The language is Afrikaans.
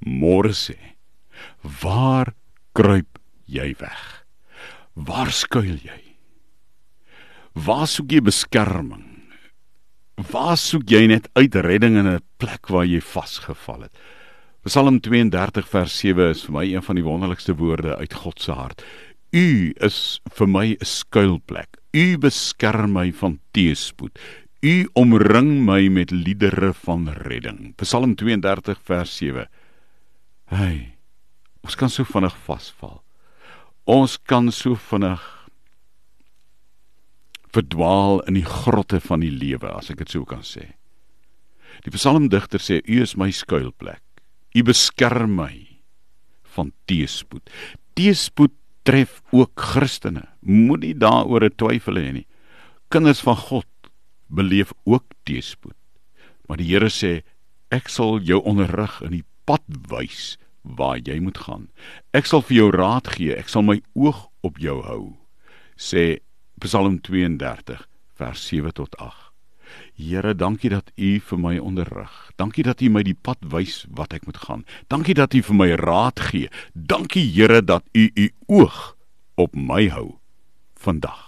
môre sê, waar kruip jy weg? Waar skuil jy? Waar soek jy beskerming? Waar soek jy net uitredding in 'n plek waar jy vasgeval het? Psalm 32 vers 7 is vir my een van die wonderlikste woorde uit God se hart. U is vir my 'n skuilplek. U beskerm my van teëspoed. U omring my met liedere van redding. Psalm 32 vers 7. Ons kan so vinnig vasval. Ons kan so vinnig verdwaal in die grotte van die lewe, as ek dit sou kan sê. Die psalmdigter sê: U is my skuilplek. U beskerm my van teëspoed. Teëspoed tref ook Christene. Moenie daaroor twyfel hê nie. Kinders van God beleef ook teëspoed. Maar die Here sê: Ek sal jou onderrig in die pad wys waar jy moet gaan. Ek sal vir jou raad gee, ek sal my oog op jou hou. Sê Psalm 32 vers 7 tot 8. Here, dankie dat U vir my onderrig. Dankie dat U my die pad wys wat ek moet gaan. Dankie dat U vir my raad gee. Dankie Here dat U U oog op my hou vandag.